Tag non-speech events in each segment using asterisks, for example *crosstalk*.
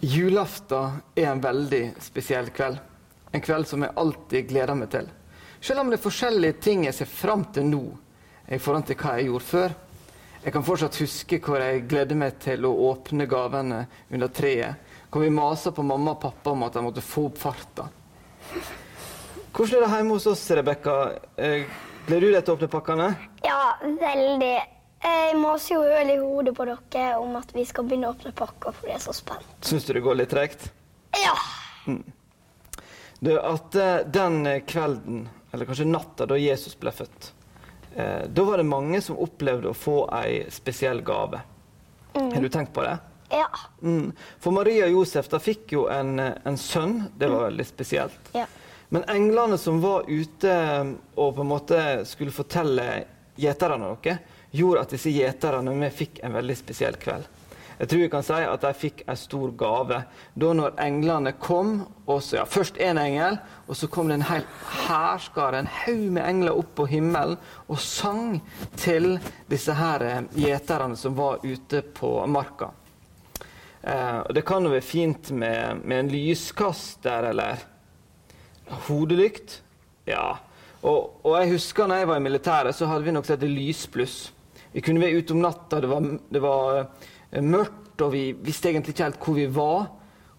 Julaften er en veldig spesiell kveld. En kveld som jeg alltid gleder meg til. Selv om det er forskjellige ting jeg ser fram til nå i forhold til hva jeg gjorde før. Jeg kan fortsatt huske hvor jeg gledde meg til å åpne gavene under treet. Hvor vi maser på mamma og pappa om at de måtte få opp farta. Hvordan er det hjemme hos oss, Rebekka? Eh, gleder du deg til å åpne pakkene? Ja, veldig. Jeg maser jo øl i hodet på dere om at vi skal begynne å åpne pakker, for jeg er så spent. Syns du det går litt tregt? Ja. Du, at eh, den kvelden, eller kanskje natta da Jesus ble født, eh, da var det mange som opplevde å få ei spesiell gave. Har du tenkt på det? Ja. Mm. For Maria og Josef da fikk jo en, eh, en sønn. Det var veldig spesielt. Ja. Men englene som var ute og på en måte skulle fortelle gjeterne noe, gjorde at disse gjeterne vi fikk en veldig spesiell kveld. Jeg tror vi kan si at de fikk en stor gave. Da når englene kom, også, ja, først én engel, og så kom det en hel hærskare, en haug med engler opp på himmelen, og sang til disse her eh, gjeterne som var ute på marka. Eh, det kan jo være fint med, med en lyskaster eller hodelykt. Ja. Og, og jeg husker når jeg var i militæret, så hadde vi noe som heter lyspluss. Vi kunne være ute om natta, det var, det var eh, mørkt, og vi visste egentlig ikke helt hvor vi var.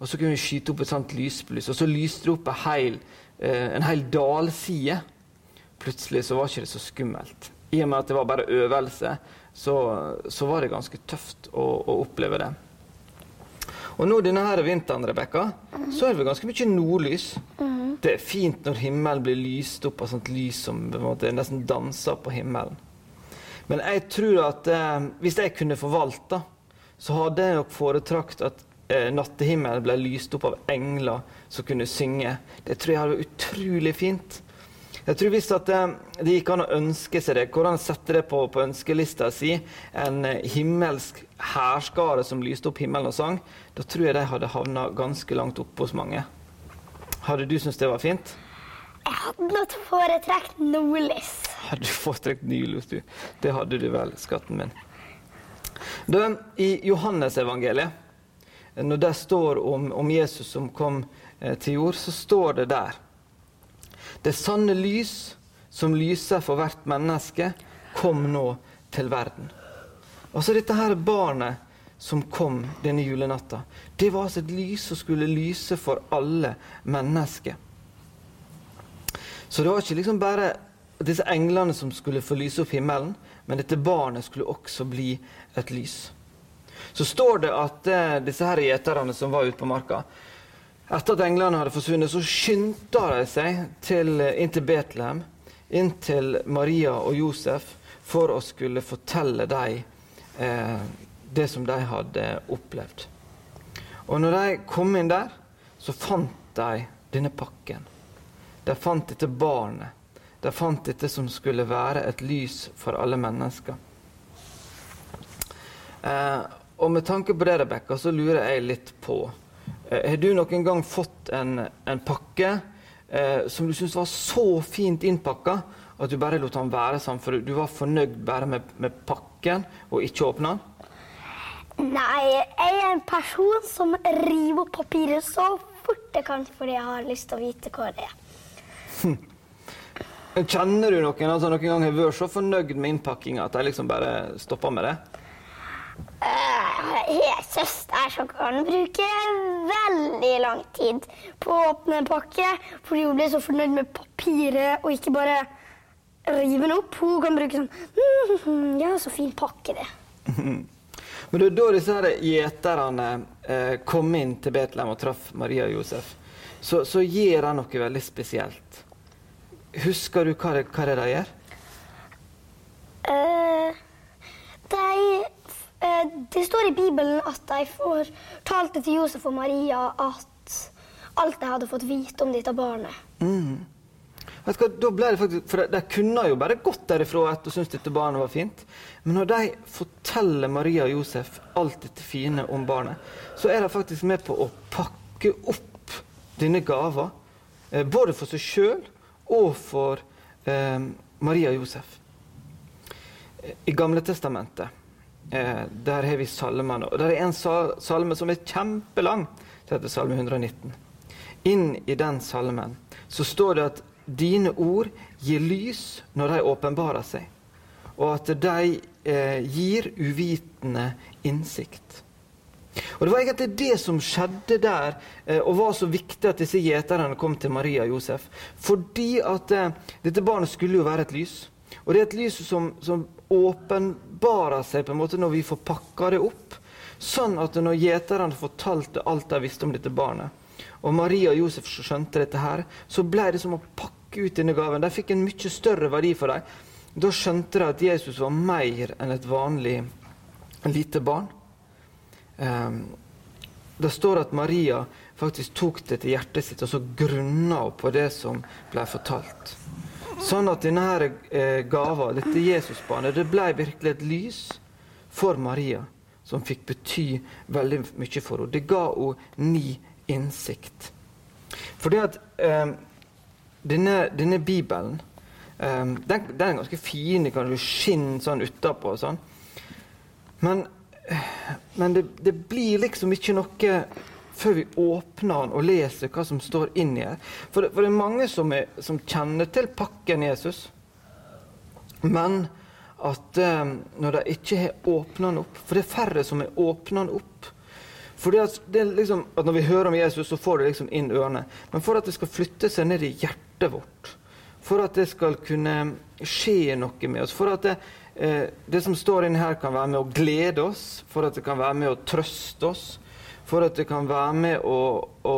Og så kunne vi skyte opp et sånt lyspluss, og så lyste det opp en hel, eh, en hel dalside. Plutselig så var ikke det så skummelt. I og med at det var bare øvelse, så, så var det ganske tøft å, å oppleve det. Og nå denne her vinteren, Rebekka, så er det ganske mye nordlys. Det er fint når himmelen blir lyst opp av sånt lys som på en måte nesten danser på himmelen. Men jeg tror at eh, hvis jeg kunne forvalta, så hadde jeg nok foretrakt at eh, nattehimmelen ble lyst opp av engler som kunne synge. Det tror jeg hadde vært utrolig fint. Jeg tror Hvis at eh, det gikk an å ønske seg det, hvordan sette det på, på ønskelista si, en eh, himmelsk hærskare som lyste opp himmelen og sang, da tror jeg de hadde havna ganske langt oppe hos mange. Hadde du syntes det var fint? Jeg hadde nok foretrekt nordlys. Hadde du foretrekt nylys, du. Det hadde du vel, skatten min. Du, I Johannesevangeliet, når det står om, om Jesus som kom eh, til jord, så står det der Det sanne lys som lyser for hvert menneske, kom nå til verden. Altså dette her barnet som kom denne julenatta, det var altså et lys som skulle lyse for alle mennesker. Så det var ikke liksom bare disse englene som skulle få lyse opp himmelen, men dette barnet skulle også bli et lys. Så står det at eh, disse her gjeterne som var ute på marka, etter at englene hadde forsvunnet, så skyndte de seg til, eh, inn til Betlehem, inn til Maria og Josef, for å skulle fortelle dem eh, det som de hadde opplevd. Og når de kom inn der, så fant de denne pakken. De fant dette barnet. De fant dette som skulle være et lys for alle mennesker. Eh, og med tanke på det, Rebekka, så lurer jeg litt på eh, Har du noen gang fått en, en pakke eh, som du syntes var så fint innpakka at du bare lot den være sånn, for du var fornøyd bare med, med pakken og ikke åpna den? Nei, jeg er en person som river opp papiret så fort jeg kan fordi jeg har lyst til å vite hva det er. *laughs* Kjenner du noen altså, noen gang har vært så fornøyd med innpakkinga at de liksom bare stopper med det? Eh, Jeg har søster som kan bruke veldig lang tid på å åpne en pakke fordi hun blir så fornøyd med papiret og ikke bare rive den opp. Hun kan bruke sånn mm, Ja, så fin pakke, det. *laughs* Men det er da disse her gjeterne eh, kom inn til Betlehem og traff Maria og Josef, så, så gjør de noe veldig spesielt. Husker du hva det, hva det de gjør? Eh, de, eh, det står i Bibelen at de fortalte til Josef og Maria at alt de hadde fått vite om dette barnet. Du hva, da ble det faktisk, for de, de kunne jo bare gått derifra etter og syntes dette barnet var fint. Men når de forteller Maria og Josef alt dette fine om barnet, så er de faktisk med på å pakke opp denne gava. Eh, både for seg sjøl og for eh, Maria og Josef. I Gamle Testamentet eh, der har vi salmene. Og der er en salme som er kjempelang, som heter Salme 119. Inn i den salmen så står det at dine ord gir lys når de åpenbarer seg, og at de eh, gir uvitende innsikt. Og Det var egentlig det som skjedde der, eh, og var så viktig at disse gjeterne kom til Maria og Josef. Fordi at eh, dette barnet skulle jo være et lys. Og det er et lys som, som åpenbarer seg på en måte når vi får pakka det opp. Sånn at når gjeterne fortalte alt de visste om dette barnet, og Maria og Josef skjønte dette her, så ble det som å pakke ut denne gaven. De fikk en mye større verdi for dem. Da skjønte de at Jesus var mer enn et vanlig lite barn. Um, det står at Maria faktisk tok det til hjertet sitt og så grunna på det som ble fortalt. Sånn at denne her, eh, gava, dette Jesusbarnet, det ble virkelig et lys for Maria, som fikk bety veldig mye for henne. Det ga henne ny innsikt. Fordi at eh, denne, denne, Bibelen eh, den, den, er ganske fin, det kan skinne sånn utapå og sånn. Men, men det, det, blir liksom ikke noe før vi åpner den og leser hva som står inni her. For det, for det er mange som, er, som, kjenner til pakken Jesus, men at eh, når de ikke har åpna den opp For det er færre som har åpna den opp. Fordi at, liksom, at Når vi hører om Jesus, så får det liksom inn ørene. Men for at det skal flytte seg ned i hjertet vårt, for at det skal kunne skje noe med oss, for at det, det som står inne her, kan være med å glede oss, for at det kan være med å trøste oss, for at det kan være med å, å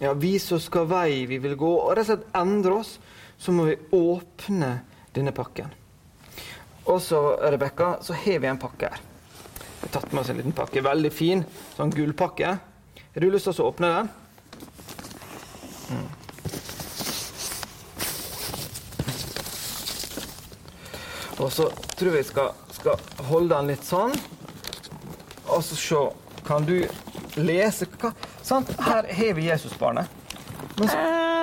ja, vise oss hvilken vei vi vil gå, og rett og slett endre oss, så må vi åpne denne pakken. Og så, Rebekka, så har vi en pakke her. Vi har tatt med oss en liten pakke. Veldig fin. Sånn gullpakke. Har du lyst til å åpne den? Mm. Og så tror jeg vi skal, skal, holde den litt sånn. Og så se. Kan du lese hva, sant? Her har vi Jesusbarnet. Men uh,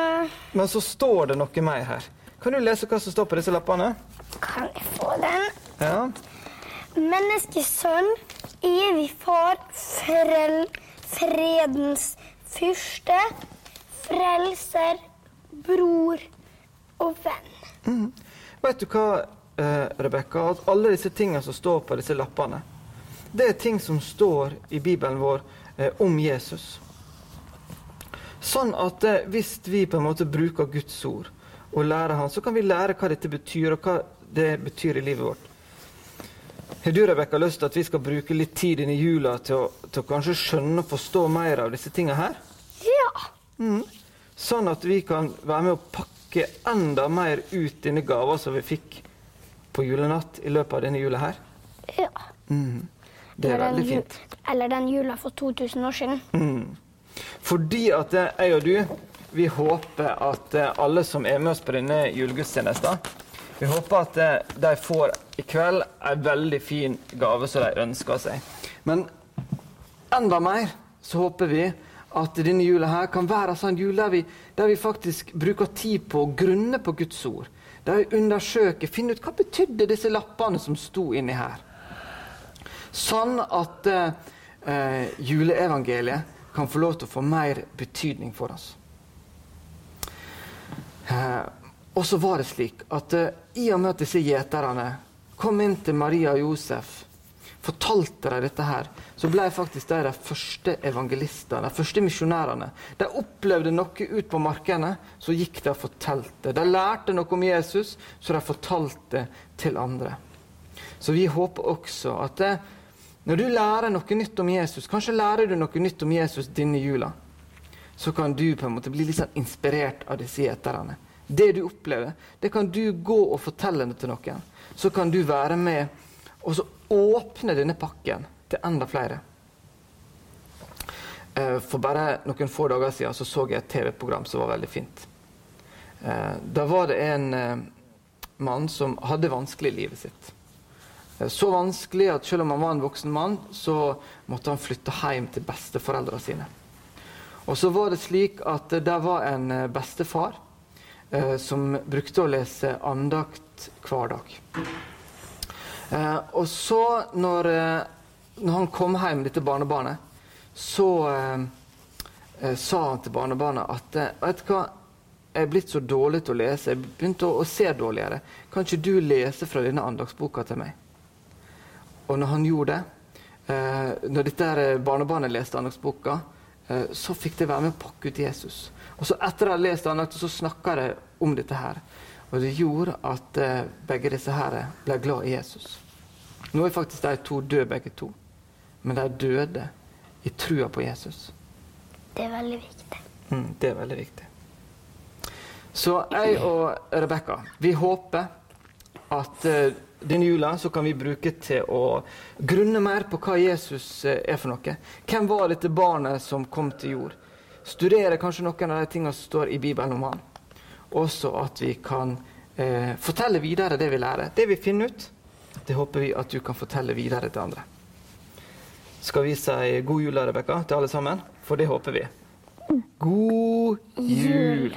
men så står det noe mer her. Kan du lese hva som står på disse lappene? Kan jeg få den? Ja. Menneskesønn, evig far, frel, fredens fyrste, frelser, bror og venn. Mm. Vet du hva, eh, Rebekka? At alle disse tingene som står på disse lappene, det er ting som står i Bibelen vår eh, om Jesus. Sånn at eh, hvis vi på en måte bruker Guds ord og lærer Han, så kan vi lære hva dette betyr, og hva det betyr i livet vårt. Har du Rebecca, lyst til at vi skal bruke litt tid inn i jula til å, til å kanskje skjønne og forstå mer av disse tingene her? Ja. Mm. Sånn at vi kan være med å pakke enda mer ut denne gava som vi fikk på julenatt i løpet av denne jula her? Ja. Mm. Det er veldig fint. Eller den jula for 2000 år siden. Mm. Fordi at jeg og du, vi håper at alle som er med oss på denne julegudstjenesten, vi håper at eh, de får i kveld en veldig fin gave som de ønsker seg. Men enda mer så håper vi at denne jula her kan være en sånn jul der vi, der vi faktisk bruker tid på å grunne på Guds ord. Vi undersøker, finner ut hva betydde disse lappene som sto inni her. Sånn at eh, juleevangeliet kan få lov til å få mer betydning for oss. Eh, og så var det slik at eh, i og med at disse gjeterne kom inn til Maria og Josef, fortalte de dette her, så ble faktisk de de første evangelistene, de første misjonærene. De opplevde noe ut på markene, så gikk de og fortalte. De lærte noe om Jesus, så de fortalte til andre. Så vi håper også at det, når du lærer noe nytt om Jesus, kanskje lærer du noe nytt om Jesus denne jula, så kan du på en måte bli litt sånn inspirert av disse gjeterne. Det du opplever, det kan du gå og fortelle det til noen. Så kan du være med og så åpne denne pakken til enda flere. Eh, for bare noen få dager siden så, så jeg et TV-program som var veldig fint. Eh, da var det en eh, mann som hadde vanskelig i livet sitt. Så vanskelig at selv om han var en voksen mann, så måtte han flytte hjem til besteforeldrene sine. Og så var det slik at det var en bestefar som brukte å lese andakt hver dag. Eh, og så, når, eh, når han kom hjem, dette barnebarnet, så eh, eh, sa han til barnebarnet at eh, vet du hva, jeg er blitt så dårlig til å lese. Jeg begynte å, å se dårligere. Kan ikke du lese fra denne andagsboka til meg? Og når han gjorde det, eh, når dette barnebarnet leste andagsboka, så fikk de være med å pakke ut Jesus. Og så etter at de hadde lest andakten, så snakka de om dette her. Og det gjorde at eh, begge disse her ble glad i Jesus. Nå er faktisk de to døde, begge to. Men de døde i trua på Jesus. Det er veldig viktig. Mm, det er veldig viktig. Så jeg og Rebekka, vi håper at uh, denne jula så kan vi bruke til å grunne mer på hva Jesus uh, er for noe. Hvem var dette barnet som kom til jord? Studere kanskje noen av de tingene som står i Bibelen om han. Også at vi kan eh, fortelle videre det vi lærer. Det vi finner ut, det håper vi at du kan fortelle videre til andre. Skal vi si god jul, Rebekka, til alle sammen? For det håper vi. God jul!